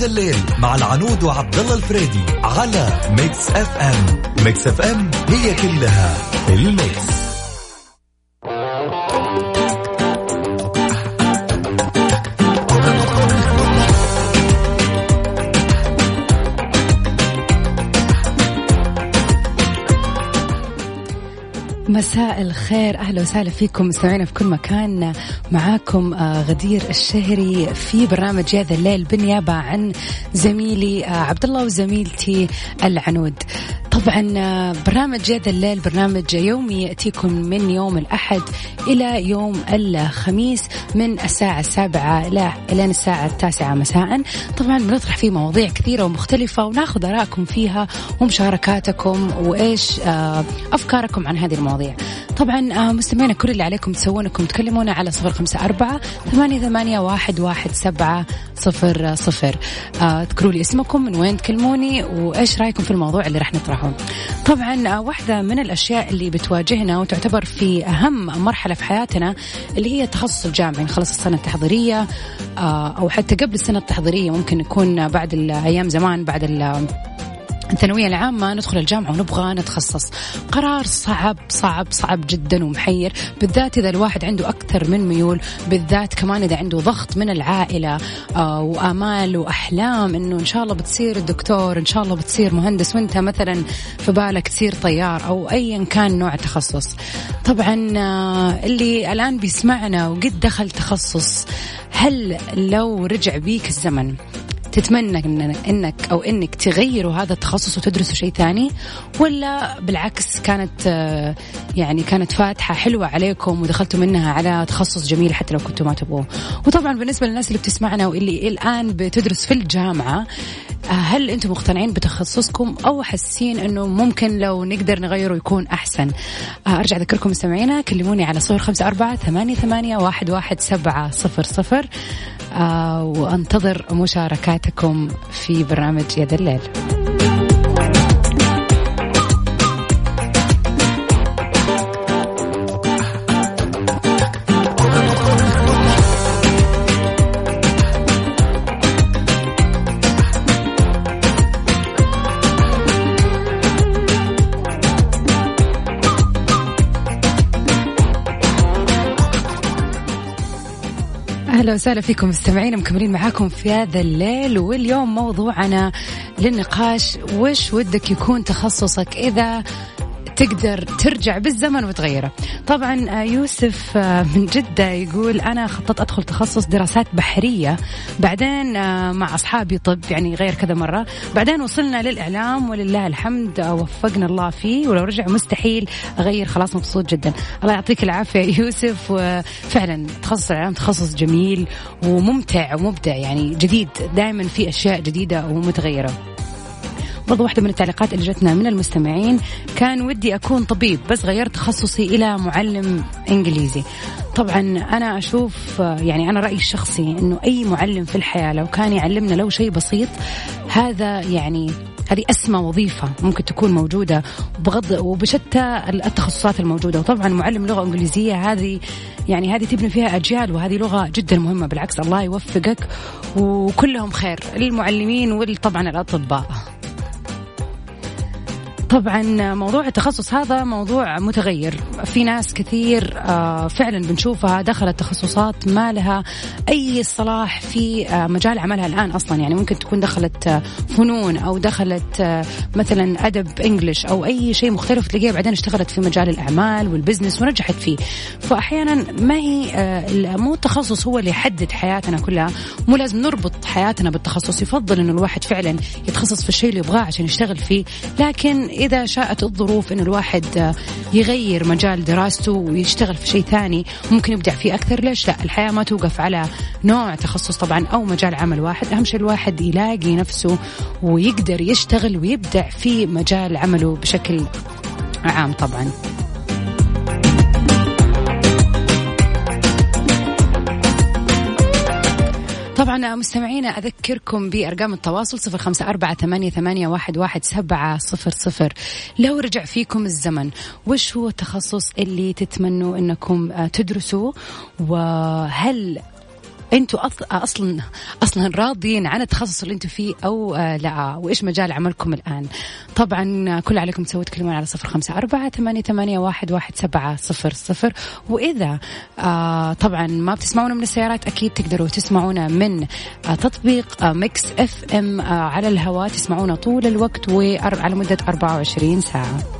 يا ذا الليل مع العنود وعبد الله الفريدي على Mix FM Mix FM هي كلها ال mix. مساء الخير. أهلا وسهلا فيكم مستمعينا في كل مكان. معاكم آه، غدير الشهري في برنامج هذا الليل بالنيابة عن زميلي آه، عبد الله وزميلتي العنود. طبعا آه، برنامج هذا الليل برنامج يومي يأتيكم من يوم الأحد إلى يوم الخميس من الساعة السابعة إلى الساعة التاسعة مساء. طبعا بنطرح فيه مواضيع كثيرة ومختلفة وناخذ آرائكم فيها ومشاركاتكم وإيش آه، أفكاركم عن هذه المواضيع. طبعا آه، مستمعينا كل اللي عليكم تسوونكم تكلمونا على صفر خمسة أربعة ثمانية, ثمانية واحد, واحد سبعة صفر صفر. اذكروا لي اسمكم من وين تكلموني وإيش رأيكم في الموضوع اللي راح نطرحه؟ طبعا آه، واحدة من الأشياء اللي بتواجهنا وتعتبر في أهم مرحلة في حياتنا اللي هي التخصص الجامعي نخلص السنة التحضيرية آه، أو حتى قبل السنة التحضيرية ممكن يكون بعد الأيام زمان بعد الثانوية العامة ندخل الجامعة ونبغى نتخصص. قرار صعب صعب صعب جدا ومحير بالذات إذا الواحد عنده أكثر من ميول بالذات كمان إذا عنده ضغط من العائلة آه وآمال وأحلام إنه إن شاء الله بتصير دكتور إن شاء الله بتصير مهندس وإنت مثلا في بالك تصير طيار أو أيا كان نوع التخصص طبعا آه اللي الآن بيسمعنا وقد دخل تخصص هل لو رجع بيك الزمن؟ تتمنى إن إنك أو إنك تغيروا هذا التخصص وتدرسوا شيء ثاني ولا بالعكس كانت آه، يعني كانت فاتحة حلوة عليكم ودخلتوا منها على تخصص جميل حتى لو كنتوا ما تبغوه. وطبعا بالنسبة للناس اللي بتسمعنا واللي الآن بتدرس في الجامعة هل أنتم مقتنعين بتخصصكم أو حاسين انه ممكن لو نقدر نغيره يكون احسن؟ آه، ارجع اذكركم مستمعينا كلموني على صفر خمسة أربعة ثمانية ثمانية واحد واحد سبعة صفر صفر. آه، وانتظر مشاركاتكم في برنامج يد الليل. أهلا وسهلا فيكم مستمعين مكملين معاكم في هذا الليل. واليوم موضوعنا للنقاش وش ودك يكون تخصصك إذا تقدر ترجع بالزمن وتغيره. طبعا آه، يوسف آه، من جدة يقول أنا خططت أدخل تخصص دراسات بحرية بعدين آه، مع أصحابي طب يعني غير كذا مرة بعدين وصلنا للإعلام ولله الحمد وفقنا الله فيه ولو رجع مستحيل أغير خلاص مبسوط جدا. الله يعطيك العافية يوسف وفعلا تخصص الإعلام تخصص جميل وممتع ومبدع يعني جديد دائما في أشياء جديدة ومتغيرة. برضو واحدة من التعليقات اللي جتنا من المستمعين. كان ودي أكون طبيب بس غيرت تخصصي إلى معلم إنجليزي. طبعا أنا أشوف يعني أنا رأيي الشخصي أنه أي معلم في الحياة لو كان يعلمنا لو شيء بسيط هذا يعني هذه أسمى وظيفة ممكن تكون موجودة بغض وبشتى التخصصات الموجودة. وطبعا معلم لغة إنجليزية هذه يعني هذه تبني فيها أجيال وهذه لغة جدا مهمة. بالعكس الله يوفقك وكلهم خير المعلمين وطبعا الأطباء. طبعا موضوع التخصص هذا موضوع متغير. في ناس كثير آه، فعلا بنشوفها دخلت تخصصات ما لها أي صلاح في آه، مجال عملها الآن أصلا. يعني ممكن تكون دخلت آه، فنون أو دخلت مثلا أدب انجلش أو أي شيء مختلف تلاقيها بعدين اشتغلت في مجال الأعمال والبزنس ونجحت فيه. فاحيانا ما هي مو التخصص هو اللي يحدد حياتنا كلها. مو لازم نربط حياتنا بالتخصص. يفضل إنه الواحد فعلا يتخصص في الشيء اللي يبغاه عشان يشتغل فيه. لكن إذا شاءت الظروف أنه الواحد يغير مجال دراسته ويشتغل في شيء ثاني ممكن يبدع فيه أكثر. ليش لا؟ الحياة ما توقف على نوع تخصص طبعا أو مجال عمل واحد. أهم شيء الواحد يلاقي نفسه ويقدر يشتغل ويبدع في مجال عمله بشكل عام طبعا. طبعا مستمعينا أذكركم بأرقام التواصل صفر خمسة أربعة ثمانية, ثمانية واحد, واحد سبعة صفر صفر. لو رجع فيكم الزمن وش هو التخصص اللي تتمنوا أنكم تدرسوا وهل أنتوا أصلا أصلا راضيين عن التخصص اللي أنتم فيه أو آه، لا. وإيش مجال عملكم الآن؟ طبعا كل عليكم تسووا تكلمون على صفر خمسة أربعة ثمانية, ثمانية واحد, واحد سبعة صفر صفر. وإذا آه طبعا ما بتسمعونا من السيارات أكيد تقدروا تسمعونا من آه تطبيق آه Mix FM آه على الهواء تسمعونا طول الوقت وعلى مدة 24 ساعة.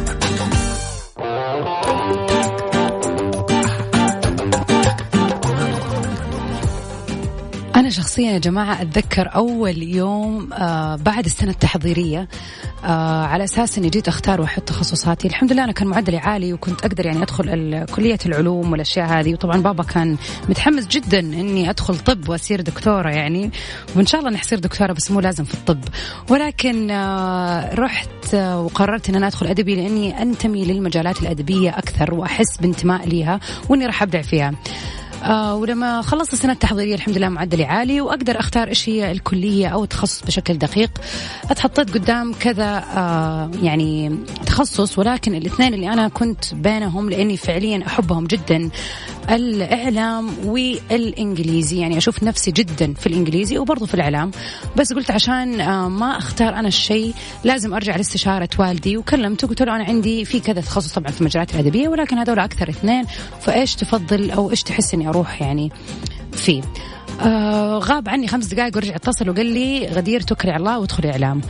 شخصيا يا جماعة أتذكر أول يوم آه بعد السنة التحضيرية آه على أساس إني جيت أختار وأحط تخصصاتي. الحمد لله أنا كان معدلي عالي وكنت أقدر يعني أدخل كلية العلوم والأشياء هذه. وطبعا بابا كان متحمس جدا إني أدخل طب وأصير دكتورة يعني. وإن شاء الله اني اصير دكتورة بس مو لازم في الطب. ولكن آه رحت آه وقررت إن أنا أدخل أدبي لأني أنتمي للمجالات الأدبية أكثر وأحس بانتماء ليها وإني راح أبدع فيها. آه ولما خلصت السنة التحضيرية الحمد لله معدلي عالي وأقدر أختار إيش هي الكلية أو التخصص بشكل دقيق. أتحطيت قدام كذا آه يعني تخصص ولكن الاثنين اللي أنا كنت بينهم لأني فعليا أحبهم جدا الإعلام والإنجليزي. يعني أشوف نفسي جدا في الإنجليزي وبرضه في الإعلام. بس قلت عشان آه ما أختار أنا الشيء لازم أرجع لاستشارة والدي. وكلمته قلت له أنا عندي في كذا تخصص طبعا في المجالات الأدبية ولكن هذول أكثر اثنين. فإيش تفضل أو إيش تحس إني أروح يعني فيه. آه غاب عني خمس دقائق ورجع اتصل وقال لي غدير توكلي على الله وادخلي إعلام.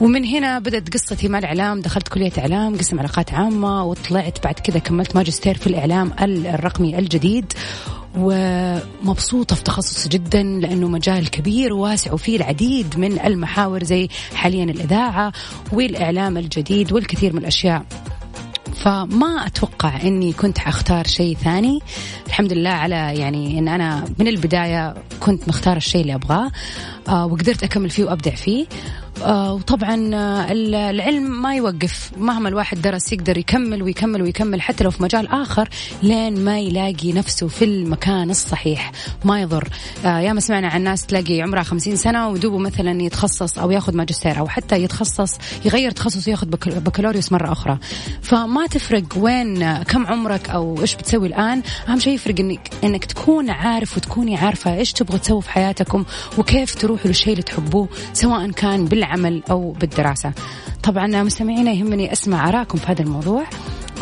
ومن هنا بدأت قصتي مع الاعلام دخلت كلية إعلام قسم علاقات عامة وطلعت بعد كذا كملت ماجستير في الإعلام الرقمي الجديد. ومبسوطة في تخصصي جدا لأنه مجال كبير وواسع وفيه العديد من المحاور زي حاليا الإذاعة والإعلام الجديد والكثير من الأشياء. فما أتوقع إني كنت حختار شيء ثاني. الحمد لله على يعني إن أنا من البداية كنت مختار الشيء اللي أبغاه آه وقدرت أكمل فيه وأبدع فيه. وطبعا آه، العلم ما يوقف. مهما الواحد درس يقدر يكمل ويكمل ويكمل حتى لو في مجال آخر لين ما يلاقي نفسه في المكان الصحيح. ما يضر. آه، يا ما سمعنا عن ناس تلاقي عمرها خمسين سنة ودوبه مثلا يتخصص أو ياخذ ماجستير أو حتى يتخصص يغير تخصص وياخذ بكالوريوس مرة أخرى. فما تفرق وين كم عمرك أو إيش بتسوي الآن. أهم شيء يفرق إنك إنك تكون عارف وتكوني عارفة إيش تبغى تسوي في حياتكم وكيف تروحوا للشيء اللي تحبوه سواء كان بال بالعمل أو بالدراسة. طبعا مستمعينا يهمني أسمع آراءكم في هذا الموضوع.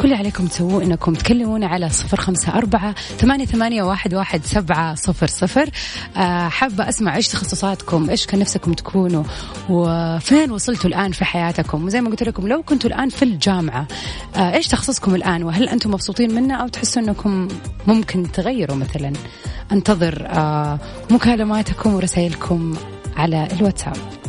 كل عليكم تسووه إنكم تكلمونا على صفر خمسة أربعة ثمانية, ثمانية واحد, واحد سبعة صفر صفر. آه حابة أسمع إيش تخصصاتكم إيش كان نفسكم تكونوا وفين وصلتوا الآن في حياتكم؟ وزي ما قلت لكم لو كنتوا الآن في الجامعة آه إيش تخصصكم الآن؟ وهل أنتم مبسوطين منه أو تحسوا أنكم ممكن تغيروا مثلا؟ أنتظر آه مكالماتكم ورسائلكم على الواتساب.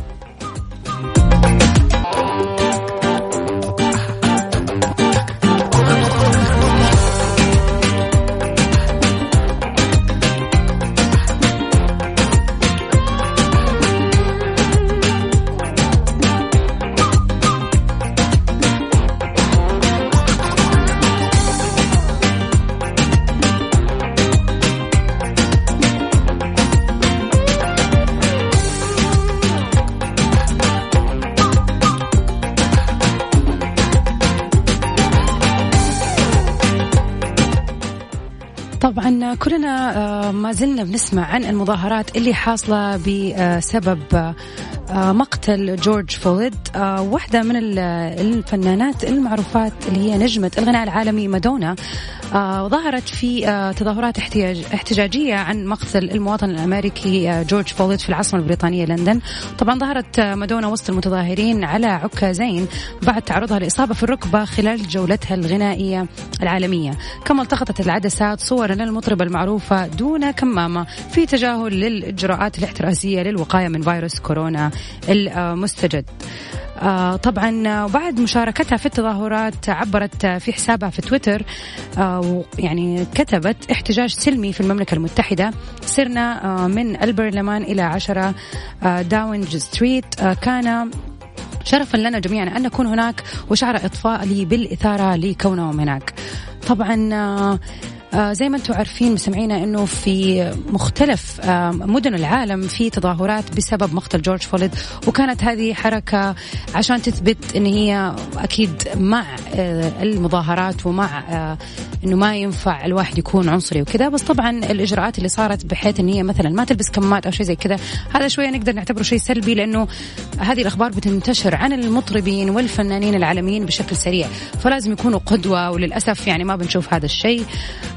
طبعا كلنا آه، ما زلنا بنسمع عن المظاهرات اللي حاصلة بسبب آه، مقتل جورج فلويد آه، واحدة من الفنانات المعروفات اللي هي نجمة الغناء العالمي مادونا ظهرت في تظاهرات احتجاج احتجاجية عن مقتل المواطن الأمريكي جورج فلويد في العاصمة البريطانية لندن. طبعا ظهرت مادونا وسط المتظاهرين على عكازين بعد تعرضها لإصابة في الركبة خلال جولتها الغنائية العالمية. كما التقطت العدسات صورا للمطربة المعروفة دون كمامة في تجاهل للإجراءات الاحترازية للوقاية من فيروس كورونا. المستجد. آه طبعا بعد مشاركتها في التظاهرات عبرت في حسابها في تويتر آه يعني كتبت احتجاج سلمي في المملكة المتحدة. سرنا آه من البرلمان إلى عشرة آه Downing Street آه كان شرفا لنا جميعا أن نكون هناك وشعر إطفائي بالإثارة لكونهم هناك. طبعا آه آه زي ما أنتم عارفين مستمعينا إنه في مختلف آه مدن العالم في تظاهرات بسبب مقتل جورج فوليد. وكانت هذه حركة عشان تثبت إن هي أكيد مع آه المظاهرات ومع آه إنه ما ينفع الواحد يكون عنصري وكذا. بس طبعا الإجراءات اللي صارت بحيث إن هي مثلا ما تلبس كمات أو شيء زي كذا هذا شوية نقدر نعتبره شيء سلبي لأنه هذه الأخبار بتنتشر عن المطربين والفنانين العالميين بشكل سريع. فلازم يكونوا قدوة وللأسف يعني ما بنشوف هذا الشيء.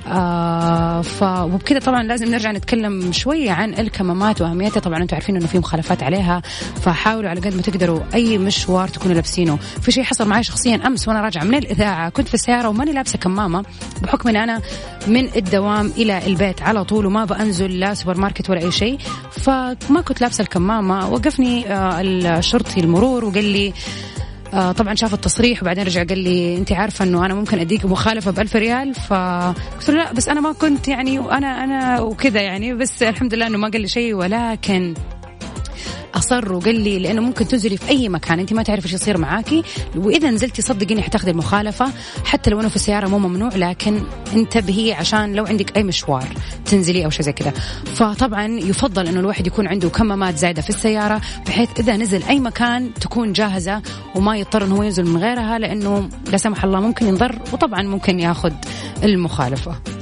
آه ف وبكذا طبعا لازم نرجع نتكلم شوية عن الكمامات وأهميتها. طبعا أنتم عارفين إنه في مخالفات عليها فحاولوا على قد ما تقدروا أي مشوار تكونوا لابسينه. في شيء حصل معي شخصيا أمس وأنا راجعة من الإذاعة كنت في السيارة وماني لابسة كمامة بحكم إن أنا من الدوام إلى البيت على طول وما بنزل لا سوبر ماركت ولا أي شيء فما كنت لابسة الكمامة. وقفني آه الشرطي المرور وقال لي آه طبعا شاف التصريح وبعدين رجع قال لي أنت عارفة إنه أنا ممكن أديك مخالفة ب 1000 ريال فقلت له لا بس أنا ما كنت يعني وأنا أنا وكذا يعني بس الحمد لله إنه ما قال لي شيء ولكن أصر وقال لي لأنه ممكن تنزلي في أي مكان. أنت ما تعرف إيش يصير معاكي. وإذا نزلتي صدقيني حتاخذي المخالفة. حتى لو إنه في السياره مو ممنوع لكن انتبهي عشان لو عندك أي مشوار تنزلي أو شيء زي كذا. فطبعا يفضل إنه الواحد يكون عنده كمامات زايدة في السيارة بحيث إذا نزل أي مكان تكون جاهزة وما يضطر إنه ينزل من غيرها لأنه لا سمح الله ممكن ينضر وطبعا ممكن ياخذ المخالفة.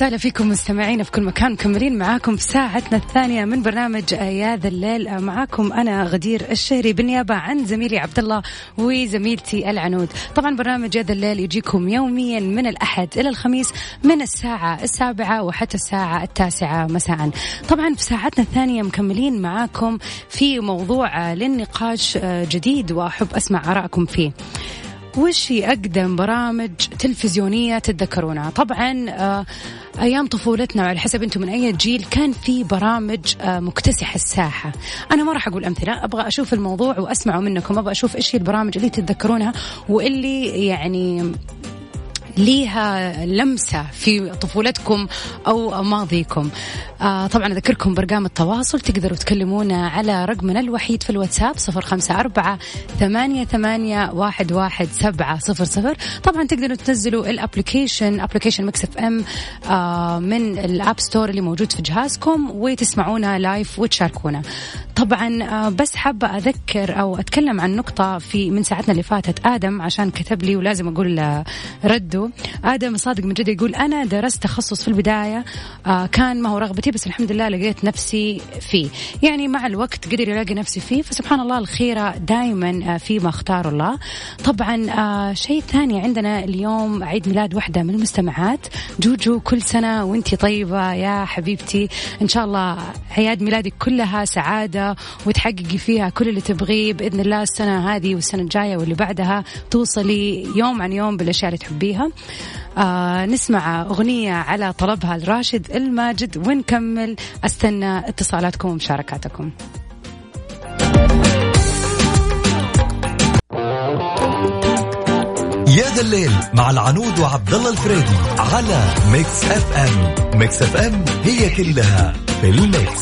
وسهلا فيكم مستمعينا في كل مكان مكملين معاكم في ساعتنا الثانية من برنامج يا ذا الليل. معاكم أنا غدير الشهري بالنيابة عن زميلي عبد الله وزميلتي العنود. طبعا برنامج يا ذا الليل يجيكم يوميا من الأحد إلى الخميس من الساعة السابعة وحتى الساعة التاسعة مساء. طبعا في ساعتنا الثانية مكملين معاكم في موضوع للنقاش جديد وأحب أسمع آرائكم فيه. وش هي أقدم برامج تلفزيونية تتذكرونها؟ طبعا آه أيام طفولتنا وعلى حسب أنتم من أي جيل كان في برامج آه مكتسحة الساحة. أنا ما راح أقول أمثلة أبغى أشوف الموضوع وأسمعه منكم أبغى أشوف إيش هي البرامج اللي تتذكرونها واللي يعني ليها لمسة في طفولتكم أو ماضيكم. آه طبعا أذكركم برقم التواصل. تقدروا تكلمونا على رقمنا الوحيد في الواتساب صفر خمسة أربعة ثمانية, ثمانية واحد, واحد سبعة صفر صفر. طبعا تقدروا تنزلوا ال application application Mix FM آه من ال App Store اللي موجود في جهازكم وتسمعونا live وتشاركونا. طبعا آه بس حابة أذكر أو أتكلم عن نقطة في من ساعتنا اللي فاتت. آدم عشان كتب لي ولازم أقول رده آدم صادق من جدة يقول أنا درست تخصص في البداية آه كان ما هو رغبتي بس الحمد لله لقيت نفسي فيه. يعني مع الوقت قدر يلاقي نفسي فيه فسبحان الله الخيرة دائما آه فيما اختار الله. طبعا آه شيء ثاني عندنا اليوم عيد ميلاد واحدة من المستمعات. جوجو كل سنة وانتي طيبة يا حبيبتي. إن شاء الله عياد ميلادك كلها سعادة وتحققي فيها كل اللي تبغيه بإذن الله السنة هذه والسنة الجاية واللي بعدها توصلي يوم عن يوم بالأشياء اللي تحبيها. آه نسمع أغنية على طلبها الراشد الماجد ونكمل. أستنى اتصالاتكم ومشاركاتكم. يا ذا الليل مع العنود وعبد الله الفريدي على Mix FM. Mix FM هي كلها في ال mix.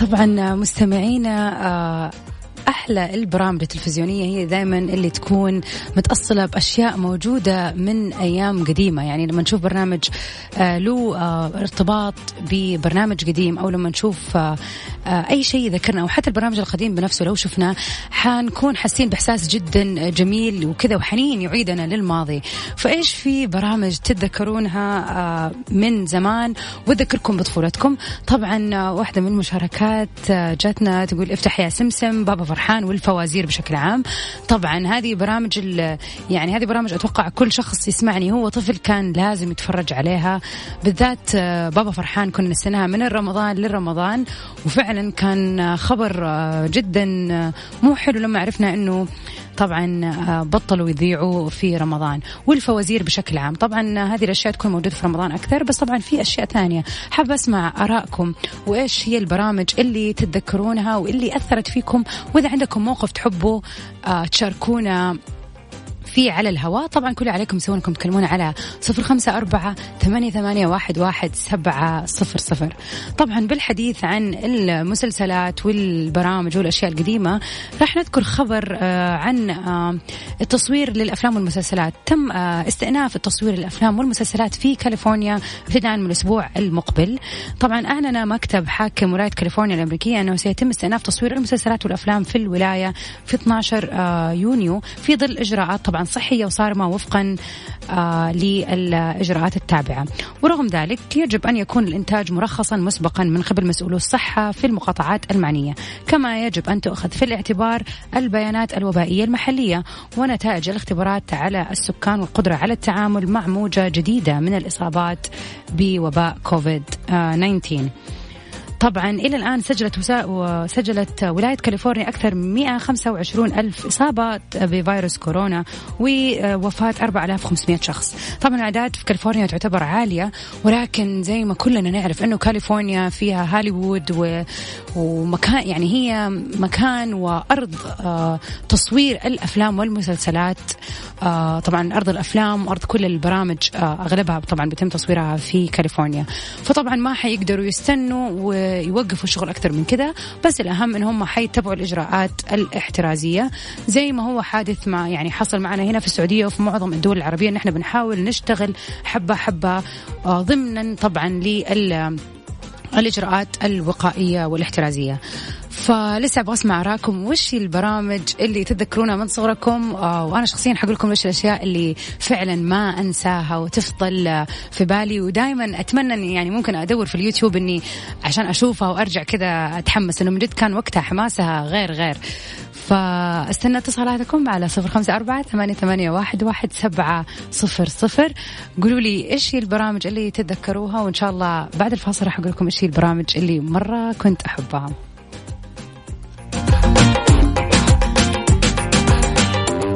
طبعا مستمعينا أحلى البرامج التلفزيونية هي دائما اللي تكون متأصلة بأشياء موجودة من أيام قديمة. يعني لما نشوف برنامج آه له آه ارتباط ببرنامج قديم أو لما نشوف آه أي شيء يذكرنا أو حتى البرنامج القديم بنفسه لو شفناه حنكون حاسين بإحساس جدا جميل وكذا وحنين يعيدنا للماضي. فإيش في برامج تتذكرونها من زمان؟ وذكركم بطفولتكم. طبعا واحدة من المشاركات جاتنا تقول افتح يا سمسم بابا فرحان. رمضان والفوازير بشكل عام. طبعا هذه برامج يعني هذه برامج أتوقع كل شخص يسمعني. هو طفل كان لازم يتفرج عليها. بالذات آه، بابا فرحان كنا نستناها من الرمضان للرمضان وفعلا كان خبر آه، جدا آه، مو حلو لما عرفنا إنه طبعا آه، بطلوا يذيعوا في رمضان والفوازير بشكل عام. طبعا هذه الأشياء تكون موجودة في رمضان أكثر بس طبعا في أشياء ثانية. حابه أسمع آرائكم وإيش هي البرامج اللي تتذكرونها واللي أثرت فيكم؟ وإذا عندكم موقف تحبوا آه، تشاركونا في على الهواء. طبعا كل عليكم تسوون انكم تكلمونا على صفر خمسة أربعة ثمانية, ثمانية واحد, واحد سبعة صفر صفر. طبعا بالحديث عن المسلسلات والبرامج والأشياء القديمة راح نذكر خبر آه، عن آه، التصوير للأفلام والمسلسلات. تم آه، استئناف التصوير للأفلام والمسلسلات في كاليفورنيا ابتداء من الأسبوع المقبل. طبعا أعلن مكتب حاكم ولاية كاليفورنيا الأمريكية أنه سيتم استئناف تصوير المسلسلات والأفلام في الولاية في 12 يونيو في ظل إجراءات طبعا صحية وصارمة وفقا آه للإجراءات التابعة. ورغم ذلك يجب أن يكون الإنتاج مرخصا مسبقا من قبل مسؤولو الصحة في المقاطعات المعنية كما يجب أن تؤخذ في الاعتبار البيانات الوبائية المحلية ونتائج الاختبارات على السكان والقدرة على التعامل مع موجة جديدة من الإصابات بوباء كوفيد 19 طبعا إلى الآن سجلت وسا... سجلت ولاية كاليفورنيا أكثر من 125 ألف إصابة بفيروس كورونا ووفاة 4500 شخص. طبعا الأعداد في كاليفورنيا تعتبر عالية ولكن زي ما كلنا نعرف أنه كاليفورنيا فيها هوليوود و... ومكان يعني هي مكان وأرض آه، تصوير الأفلام والمسلسلات. آه، طبعا أرض الأفلام وأرض كل البرامج آه، أغلبها طبعا بيتم تصويرها في كاليفورنيا. فطبعا ما حيقدروا يستنوا و يوقفوا الشغل أكثر من كذا بس الأهم إن هم حيتبعوا الإجراءات الاحترازية. زي ما هو حادث ما يعني حصل معنا هنا في السعودية وفي معظم الدول العربية إن إحنا بنحاول نشتغل حبة حبة آه، ضمنا طبعا لل الإجراءات الوقائية والاحترازية. فلسه أبغى أسمع اراءكم وش البرامج اللي تتذكرونها من صغركم؟ آه، وأنا شخصيا حقول لكم وش الأشياء اللي فعلا ما أنساها وتفضل في بالي. ودائما أتمنى إني يعني ممكن أدور في اليوتيوب إني عشان أشوفها وأرجع كذا أتحمس إنه من جد كان وقتها حماسها غير غير. فأستنى اتصالاتكم على صفر خمسة أربعة ثمانية, ثمانية واحد, واحد سبعة صفر صفر. قولوا لي إيش هي البرامج اللي تتذكروها وإن شاء الله بعد الفاصل راح أقول لكم إيش هي البرامج اللي مرة كنت أحبها.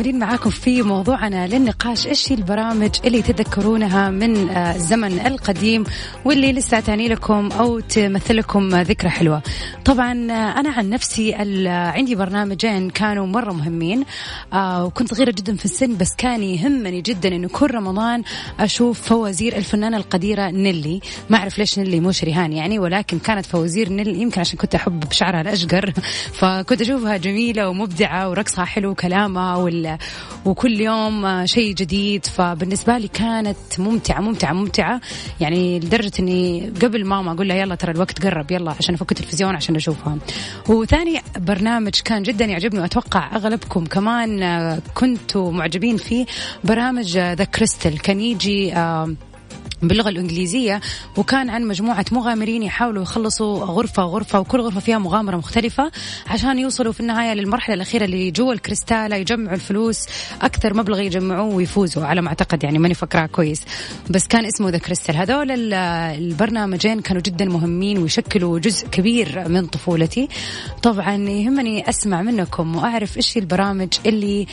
مكملين معاكم في موضوعنا للنقاش إيش هي البرامج اللي تذكرونها من آه، الزمن القديم واللي لسه تعني لكم أو تمثل لكم ذكرى حلوة. طبعا آه، أنا عن نفسي عندي برنامجين كانوا مرة مهمين آه، وكنت صغيرة جدا في السن بس كان يهمني جدا إنه كل رمضان أشوف فوازير الفنانة القديرة نيلي، ما أعرف ليش نيلي مو شريهان يعني ولكن كانت فوازير نيلي يمكن عشان كنت أحب بشعرها الأشقر فكنت أشوفها جميلة ومبدعة ورقصها حلو وكلامها وال... وكل يوم شيء جديد. فبالنسبة لي كانت ممتعة ممتعة ممتعة. يعني لدرجة إني قبل ماما أقول لها يلا ترى الوقت قرب يلا عشان أفك التلفزيون عشان أشوفها. وثاني برنامج كان جدا يعجبني وأتوقع أغلبكم كمان كنتوا معجبين فيه برامج ذا كريستل كان يجي آه باللغة الإنجليزية وكان عن مجموعة مغامرين يحاولوا يخلصوا غرفة غرفة وكل غرفة فيها مغامرة مختلفة عشان يوصلوا في النهاية للمرحلة الأخيرة اللي جوا الكريستالة يجمعوا الفلوس أكثر مبلغ يجمعوه ويفوزوا على ما أعتقد يعني ماني فاكراه كويس. بس كان اسمه ذا كريستال هذول البرنامجين كانوا جدا مهمين ويشكلوا جزء كبير من طفولتي. طبعا يهمني أسمع منكم وأعرف إيش البرامج اللي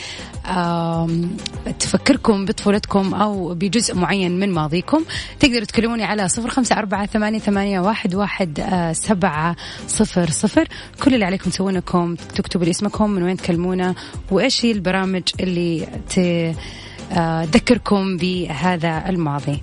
تفكركم بطفولتكم أو بجزء معين من ماضيكم. تقدروا تكلموني على صفر خمسة أربعة ثمانية, ثمانية واحد, واحد آه، سبعة صفر صفر. كل اللي عليكم تسوونكم تكتبوا لي اسمكم من وين تكلمونا وإيش هي البرامج اللي آه، تذكركم بهذا الماضي.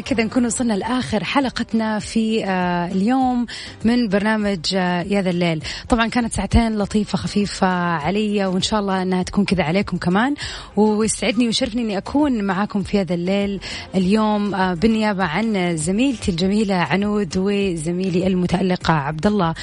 كذا نكون وصلنا لآخر حلقتنا في آه، اليوم من برنامج آه، يا ذا الليل. طبعا كانت ساعتين لطيفة خفيفة علي وإن شاء الله إنها تكون كذا عليكم كمان. ويسعدني ويشرفني إني أكون معاكم في هذا الليل اليوم آه، بالنيابة عن زميلتي الجميلة عنود وزميلي المتألق عبد الله.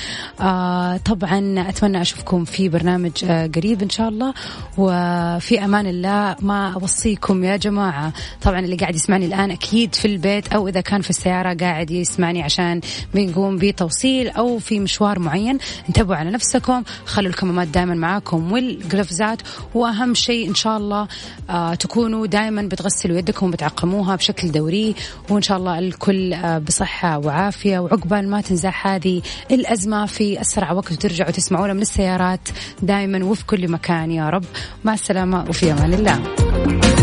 طبعا أتمنى أشوفكم في برنامج قريب إن شاء الله. وفي أمان الله ما أوصيكم يا جماعة. طبعا اللي قاعد يسمعني الآن أكيد في البيت أو إذا كان في السيارة قاعد يسمعني عشان بنقوم بتوصيل أو في مشوار معين انتبهوا على نفسكم. خلوا الكمامات دائما معاكم والقفزات وأهم شيء إن شاء الله آه تكونوا دائما بتغسلوا يدكم وبتعقموها بشكل دوري. وإن شاء الله الكل آه بصحة وعافية. وعقبال ما تنزاح هذه الأزمة في أسرع وقت وترجعوا تسمعونا من السيارات دائما وفي كل مكان يا رب. مع السلامة وفي أمان الله.